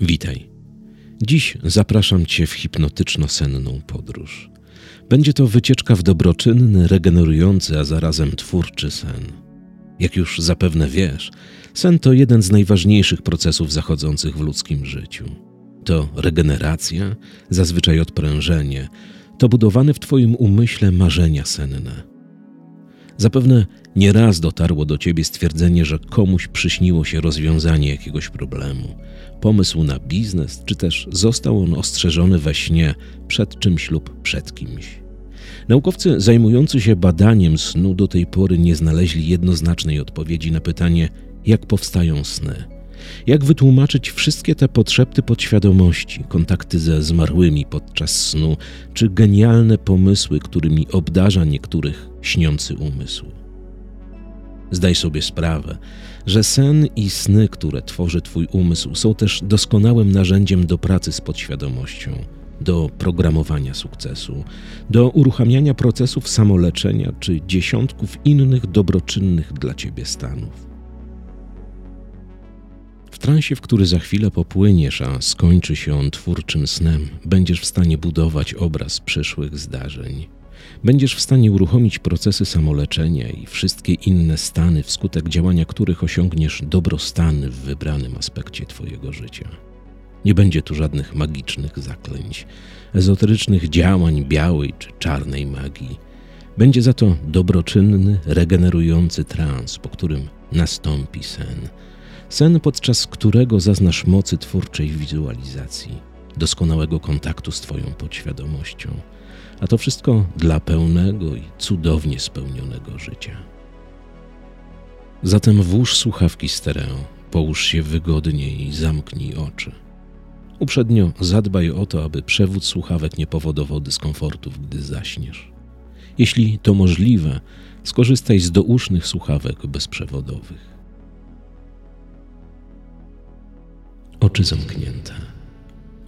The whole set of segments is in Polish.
Witaj. Dziś zapraszam Cię w hipnotyczno-senną podróż. Będzie to wycieczka w dobroczynny, regenerujący, a zarazem twórczy sen. Jak już zapewne wiesz, sen to jeden z najważniejszych procesów zachodzących w ludzkim życiu. To regeneracja, zazwyczaj odprężenie, to budowane w Twoim umyśle marzenia senne Zapewne nieraz dotarło do ciebie stwierdzenie, że komuś przyśniło się rozwiązanie jakiegoś problemu, pomysł na biznes, czy też został on ostrzeżony we śnie przed czymś lub przed kimś. Naukowcy zajmujący się badaniem snu do tej pory nie znaleźli jednoznacznej odpowiedzi na pytanie, jak powstają sny. Jak wytłumaczyć wszystkie te potrzeby podświadomości, kontakty ze zmarłymi podczas snu, czy genialne pomysły, którymi obdarza niektórych śniący umysł? Zdaj sobie sprawę, że sen i sny, które tworzy Twój umysł, są też doskonałym narzędziem do pracy z podświadomością, do programowania sukcesu, do uruchamiania procesów samoleczenia czy dziesiątków innych dobroczynnych dla Ciebie stanów transie, w który za chwilę popłyniesz, a skończy się on twórczym snem, będziesz w stanie budować obraz przyszłych zdarzeń. Będziesz w stanie uruchomić procesy samoleczenia i wszystkie inne stany, wskutek działania których osiągniesz dobrostan w wybranym aspekcie Twojego życia. Nie będzie tu żadnych magicznych zaklęć, ezoterycznych działań białej czy czarnej magii. Będzie za to dobroczynny, regenerujący trans, po którym nastąpi sen Sen, podczas którego zaznasz mocy twórczej wizualizacji, doskonałego kontaktu z Twoją podświadomością, a to wszystko dla pełnego i cudownie spełnionego życia. Zatem włóż słuchawki stereo, połóż się wygodnie i zamknij oczy. Uprzednio zadbaj o to, aby przewód słuchawek nie powodował dyskomfortów, gdy zaśniesz. Jeśli to możliwe, skorzystaj z dousznych słuchawek bezprzewodowych. Oczy zamknięte.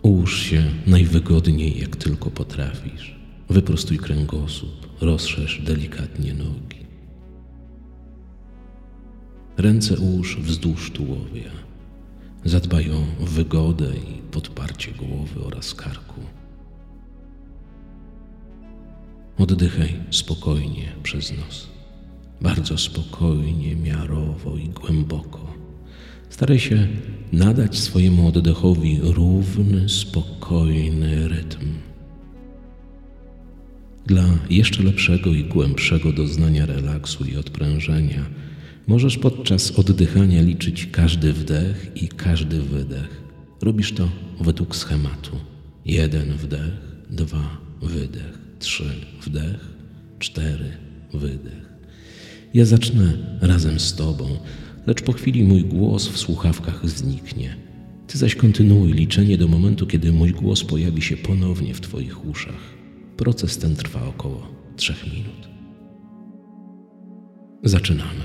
Ułóż się najwygodniej, jak tylko potrafisz. Wyprostuj kręgosłup, rozszerz delikatnie nogi. Ręce ułóż wzdłuż tułowia. Zadbaj o wygodę i podparcie głowy oraz karku. Oddychaj spokojnie przez nos. Bardzo spokojnie, miarowo i głęboko. Staraj się nadać swojemu oddechowi równy, spokojny rytm. Dla jeszcze lepszego i głębszego doznania relaksu i odprężenia możesz podczas oddychania liczyć każdy wdech i każdy wydech. Robisz to według schematu. Jeden wdech, dwa wydech, trzy wdech, cztery wydech. Ja zacznę razem z Tobą lecz po chwili mój głos w słuchawkach zniknie. Ty zaś kontynuuj liczenie do momentu, kiedy mój głos pojawi się ponownie w Twoich uszach. Proces ten trwa około trzech minut. Zaczynamy.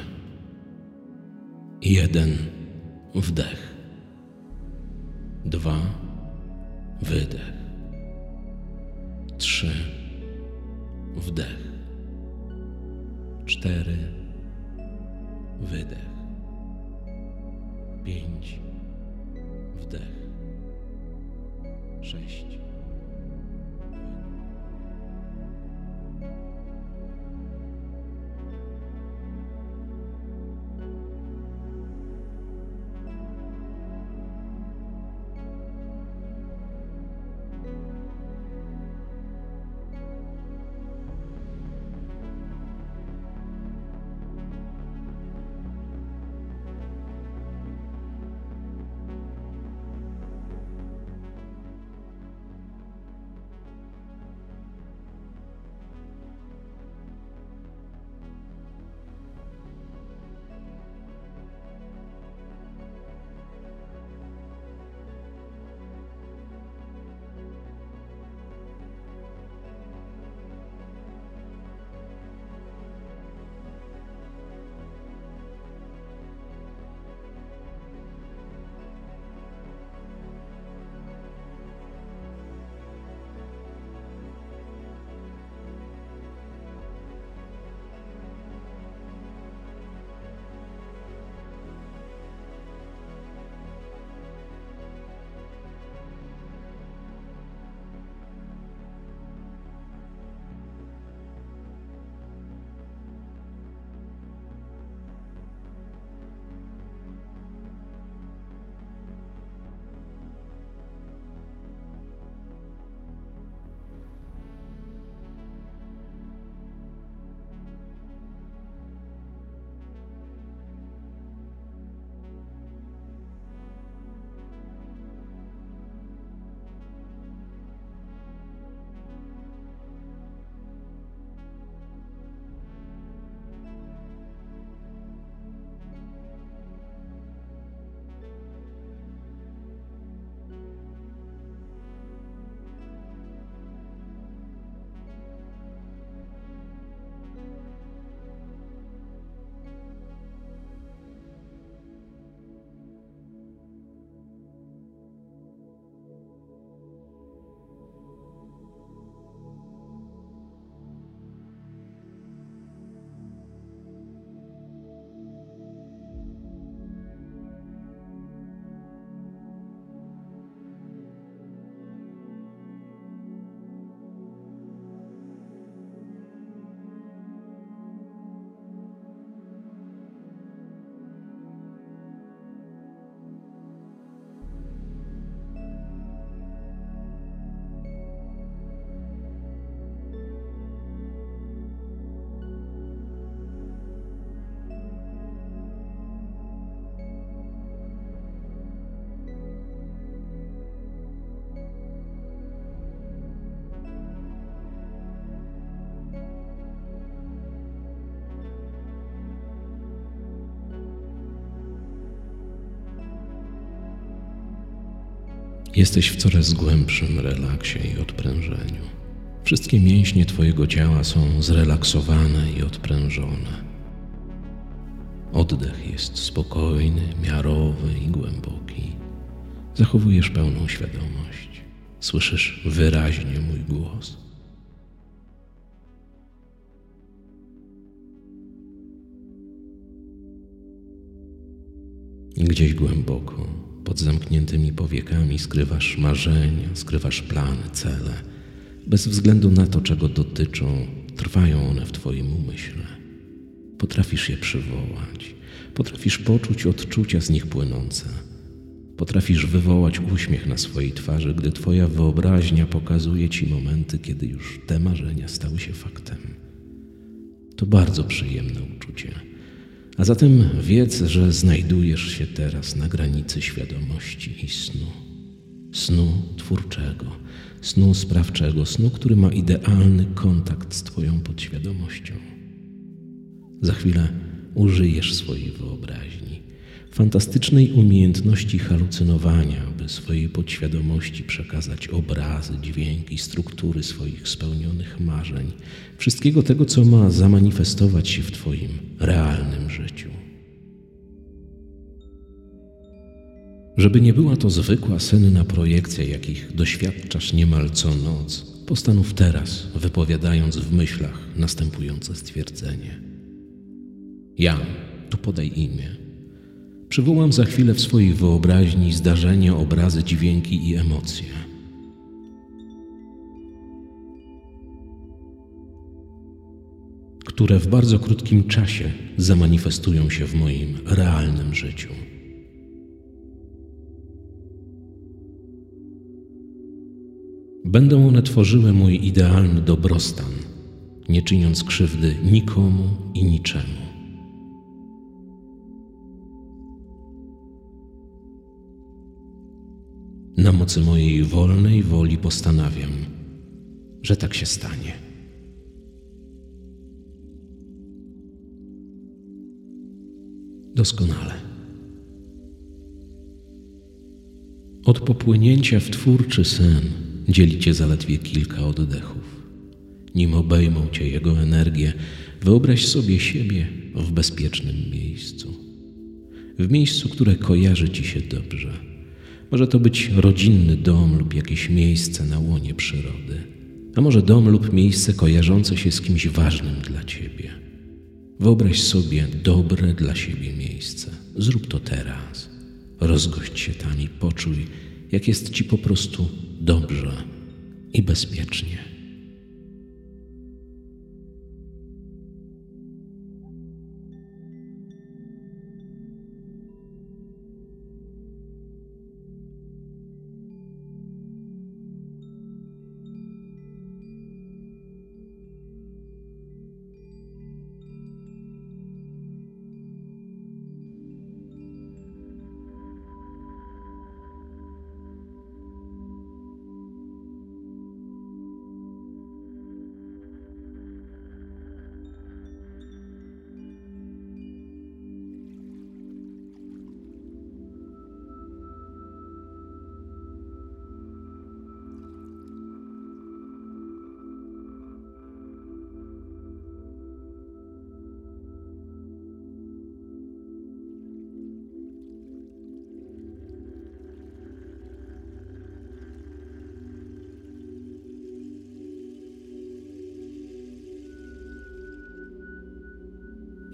Jeden wdech. Dwa wydech. Trzy wdech. Cztery wydech pięć, wdech, sześć. Jesteś w coraz głębszym relaksie i odprężeniu. Wszystkie mięśnie Twojego ciała są zrelaksowane i odprężone. Oddech jest spokojny, miarowy i głęboki. Zachowujesz pełną świadomość. Słyszysz wyraźnie mój głos. Gdzieś głęboko, pod zamkniętymi powiekami, skrywasz marzenia, skrywasz plany, cele. Bez względu na to, czego dotyczą, trwają one w Twoim umyśle. Potrafisz je przywołać, potrafisz poczuć odczucia z nich płynące. Potrafisz wywołać uśmiech na swojej twarzy, gdy Twoja wyobraźnia pokazuje Ci momenty, kiedy już te marzenia stały się faktem. To bardzo przyjemne uczucie a zatem wiedz, że znajdujesz się teraz na granicy świadomości i snu. Snu twórczego, snu sprawczego, snu, który ma idealny kontakt z Twoją podświadomością. Za chwilę użyjesz swojej wyobraźni, fantastycznej umiejętności halucynowania, by swojej podświadomości przekazać obrazy, dźwięki, struktury swoich spełnionych marzeń, wszystkiego tego, co ma zamanifestować się w Twoim realnym życiu. Żeby nie była to zwykła senna projekcja, jakich doświadczasz niemal co noc, postanów teraz, wypowiadając w myślach następujące stwierdzenie. Ja, tu podaj imię, Przywołam za chwilę w swojej wyobraźni zdarzenia, obrazy, dźwięki i emocje. które w bardzo krótkim czasie zamanifestują się w moim realnym życiu. Będą one tworzyły mój idealny dobrostan, nie czyniąc krzywdy nikomu i niczemu. Na mocy mojej wolnej woli postanawiam, że tak się stanie. Doskonale. Od popłynięcia w twórczy sen dzielicie zaledwie kilka oddechów. Nim obejmą cię jego energię, wyobraź sobie siebie w bezpiecznym miejscu. W miejscu, które kojarzy ci się dobrze może to być rodzinny dom lub jakieś miejsce na łonie przyrody, a może dom lub miejsce kojarzące się z kimś ważnym dla ciebie. Wyobraź sobie dobre dla siebie miejsce. Zrób to teraz. Rozgość się tam i poczuj, jak jest ci po prostu dobrze i bezpiecznie.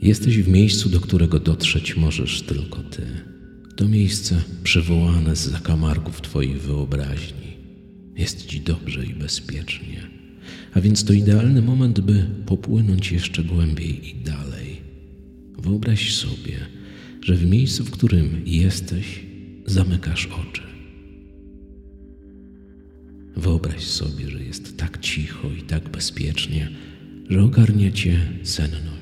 Jesteś w miejscu, do którego dotrzeć możesz tylko Ty. To miejsce przywołane z zakamarków Twojej wyobraźni. Jest Ci dobrze i bezpiecznie, a więc to idealny moment, by popłynąć jeszcze głębiej i dalej. Wyobraź sobie, że w miejscu, w którym jesteś, zamykasz oczy. Wyobraź sobie, że jest tak cicho i tak bezpiecznie, że ogarnia cię senność.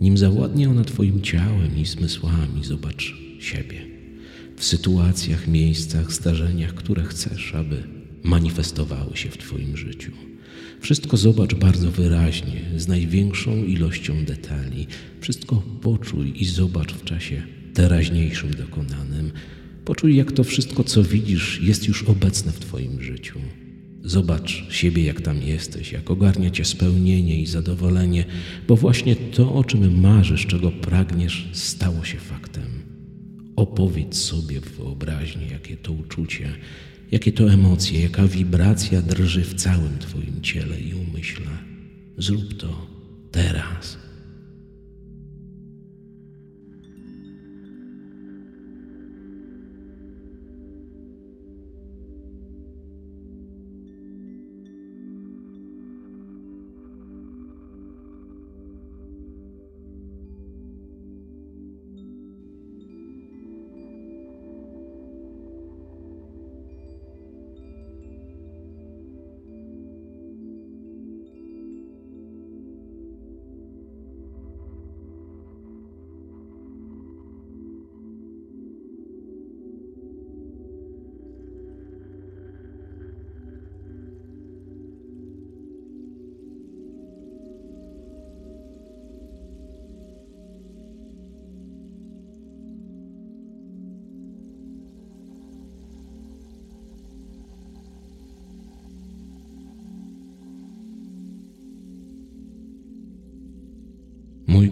Nim zawładnie ona Twoim ciałem i zmysłami, zobacz siebie w sytuacjach, miejscach, zdarzeniach, które chcesz, aby manifestowały się w Twoim życiu. Wszystko zobacz bardzo wyraźnie, z największą ilością detali. Wszystko poczuj i zobacz w czasie teraźniejszym dokonanym, Poczuj, jak to wszystko, co widzisz, jest już obecne w Twoim życiu. Zobacz siebie, jak tam jesteś, jak ogarnia Cię spełnienie i zadowolenie, bo właśnie to, o czym marzysz, czego pragniesz, stało się faktem. Opowiedz sobie w wyobraźni, jakie to uczucie, jakie to emocje, jaka wibracja drży w całym Twoim ciele i umyśle. Zrób to teraz.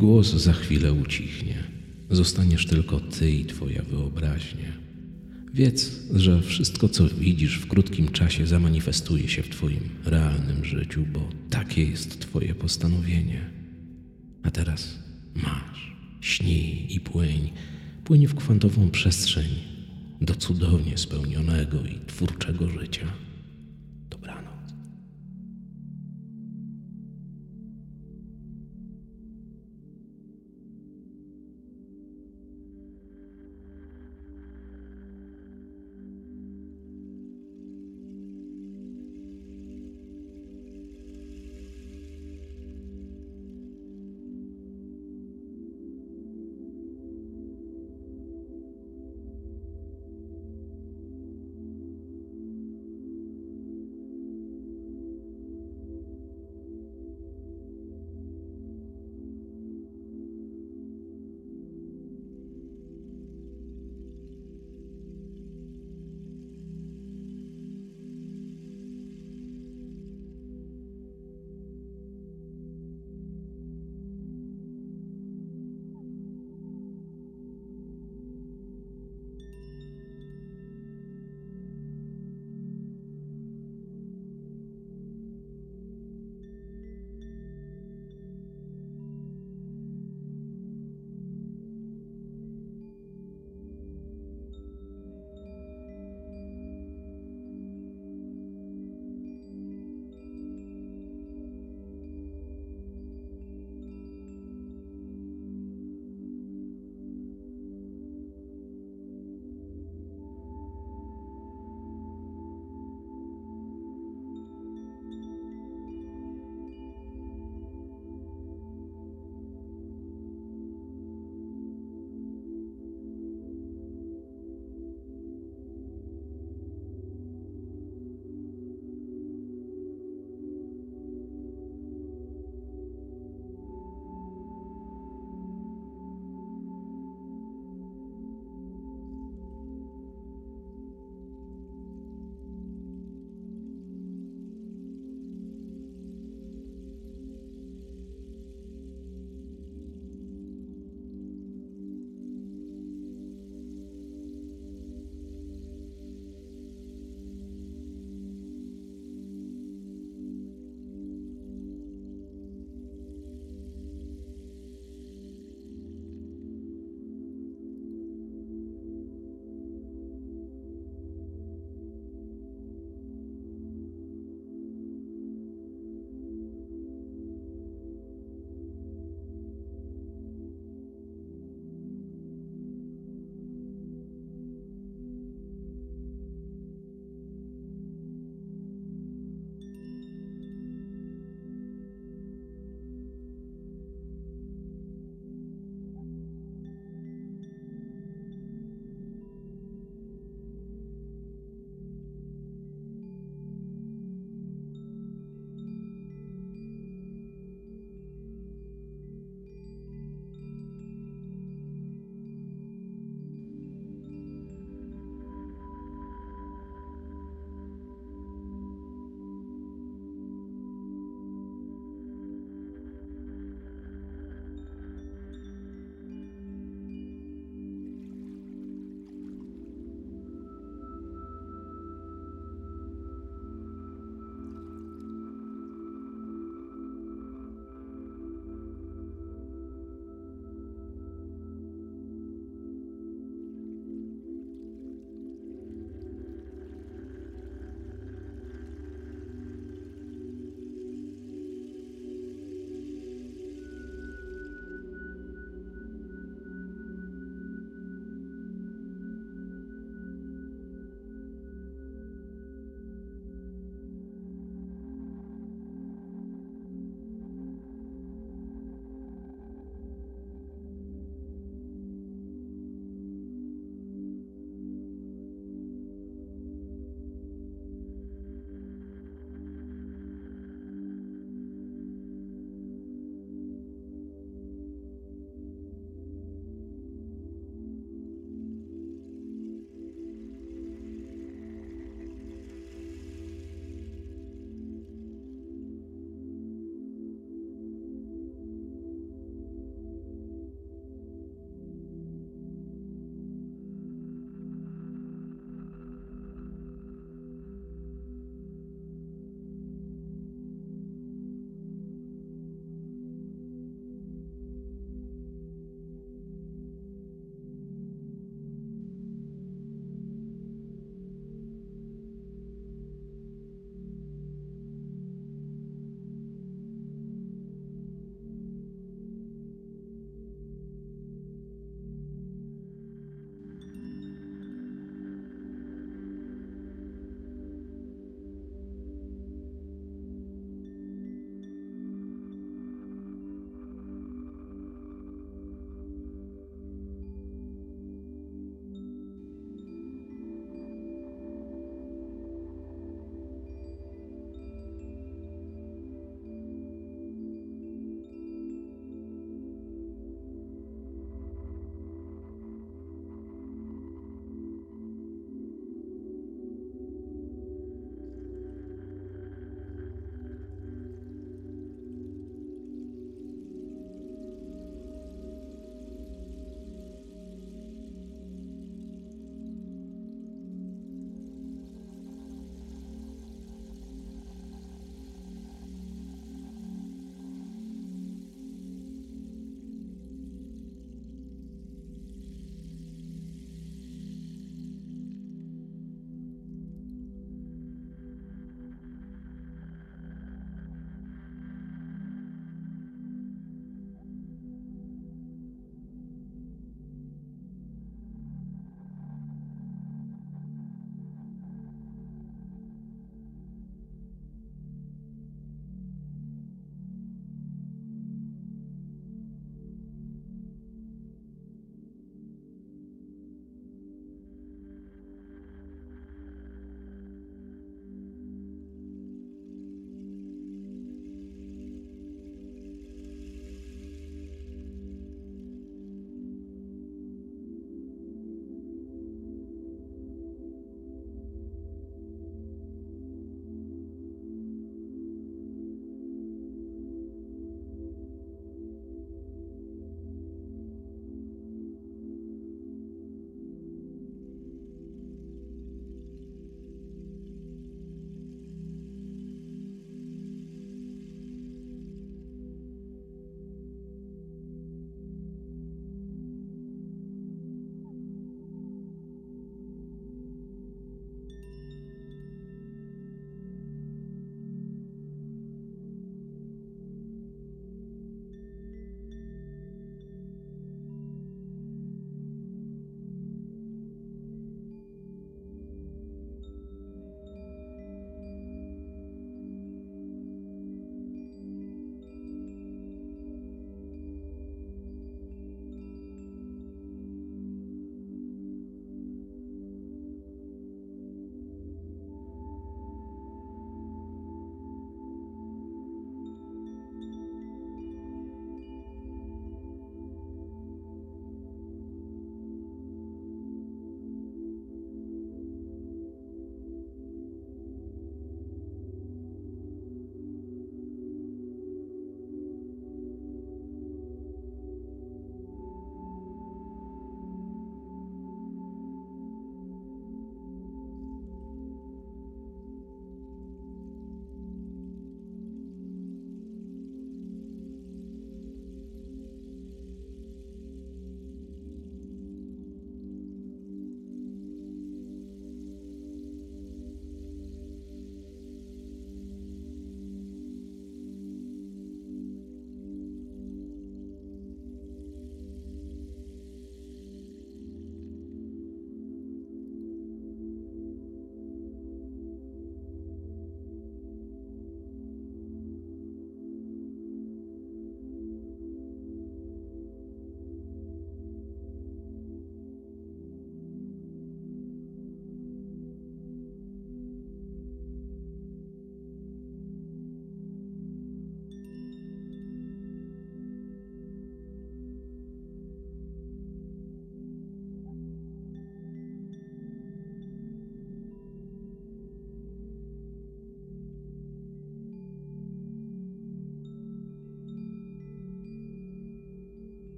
Głos za chwilę ucichnie. Zostaniesz tylko ty i twoja wyobraźnia. Wiedz, że wszystko, co widzisz w krótkim czasie, zamanifestuje się w twoim realnym życiu, bo takie jest twoje postanowienie. A teraz masz, śnij i płyń, płyń w kwantową przestrzeń do cudownie spełnionego i twórczego życia.